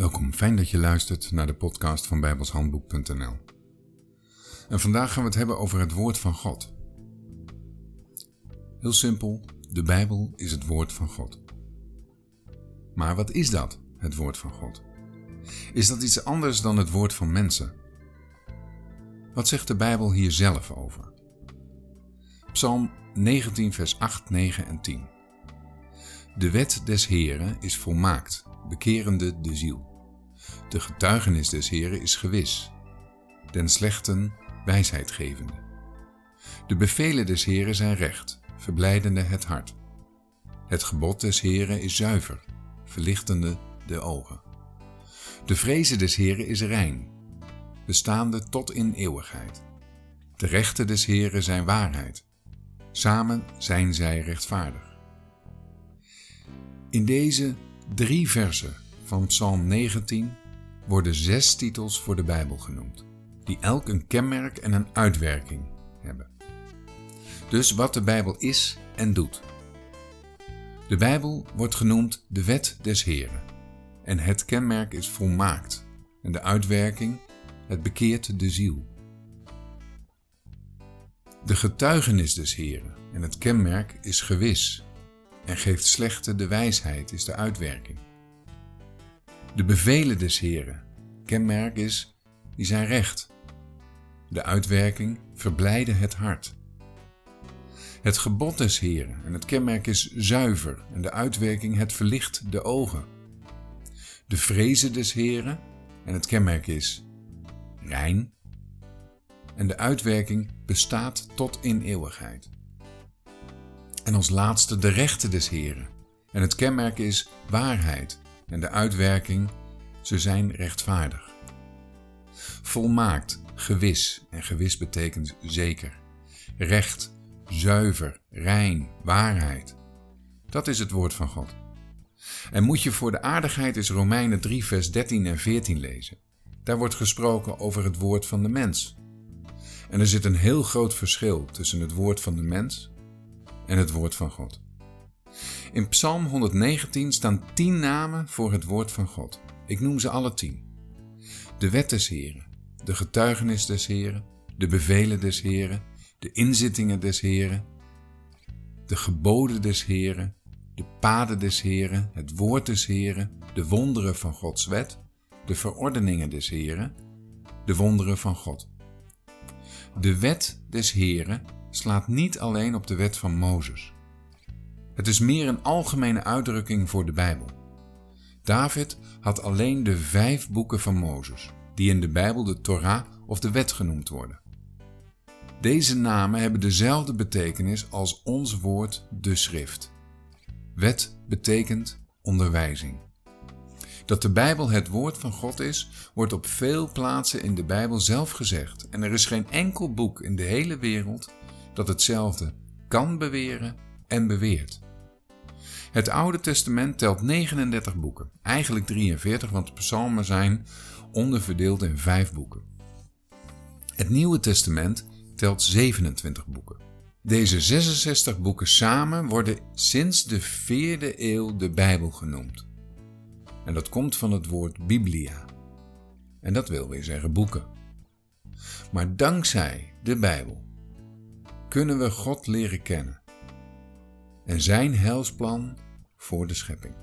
Welkom, fijn dat je luistert naar de podcast van bijbelshandboek.nl. En vandaag gaan we het hebben over het woord van God. Heel simpel, de Bijbel is het woord van God. Maar wat is dat, het woord van God? Is dat iets anders dan het woord van mensen? Wat zegt de Bijbel hier zelf over? Psalm 19, vers 8, 9 en 10. De wet des Heren is volmaakt, bekerende de ziel. De getuigenis des Heren is gewis, den slechten wijsheid gevende. De bevelen des Heren zijn recht, verblijdende het hart. Het gebod des Heren is zuiver, verlichtende de ogen. De vreze des Heren is rein, bestaande tot in eeuwigheid. De rechten des Heren zijn waarheid, samen zijn zij rechtvaardig. In deze drie versen van Psalm 19 worden zes titels voor de Bijbel genoemd, die elk een kenmerk en een uitwerking hebben. Dus wat de Bijbel is en doet. De Bijbel wordt genoemd de wet des Heren en het kenmerk is volmaakt en de uitwerking het bekeert de ziel. De getuigenis des Heren en het kenmerk is gewis en geeft slechte de wijsheid is de uitwerking. De bevelen des Heren, kenmerk is, die zijn recht. De uitwerking verblijden het hart. Het gebod des Heren en het kenmerk is zuiver en de uitwerking het verlicht de ogen. De vrezen des Heren en het kenmerk is rein en de uitwerking bestaat tot in eeuwigheid. En als laatste de rechten des Heren en het kenmerk is waarheid en de uitwerking, ze zijn rechtvaardig. Volmaakt, gewis, en gewis betekent zeker. Recht, zuiver, rein, waarheid. Dat is het woord van God. En moet je voor de aardigheid eens Romeinen 3, vers 13 en 14 lezen. Daar wordt gesproken over het woord van de mens. En er zit een heel groot verschil tussen het woord van de mens en het woord van God. In Psalm 119 staan tien namen voor het woord van God. Ik noem ze alle tien. De wet des Heren, de getuigenis des Heren, de bevelen des Heren, de inzittingen des Heren, de geboden des Heren, de paden des Heren, het woord des Heren, de wonderen van Gods wet, de verordeningen des Heren, de wonderen van God. De wet des Heren slaat niet alleen op de wet van Mozes. Het is meer een algemene uitdrukking voor de Bijbel. David had alleen de vijf boeken van Mozes, die in de Bijbel de Torah of de wet genoemd worden. Deze namen hebben dezelfde betekenis als ons woord de schrift. Wet betekent onderwijzing. Dat de Bijbel het woord van God is, wordt op veel plaatsen in de Bijbel zelf gezegd en er is geen enkel boek in de hele wereld dat hetzelfde kan beweren en beweert. Het Oude Testament telt 39 boeken, eigenlijk 43, want de psalmen zijn onderverdeeld in vijf boeken. Het Nieuwe Testament telt 27 boeken. Deze 66 boeken samen worden sinds de 4e eeuw de Bijbel genoemd. En dat komt van het woord Biblia. En dat wil weer zeggen boeken. Maar dankzij de Bijbel kunnen we God leren kennen en zijn helsplan voor de schepping.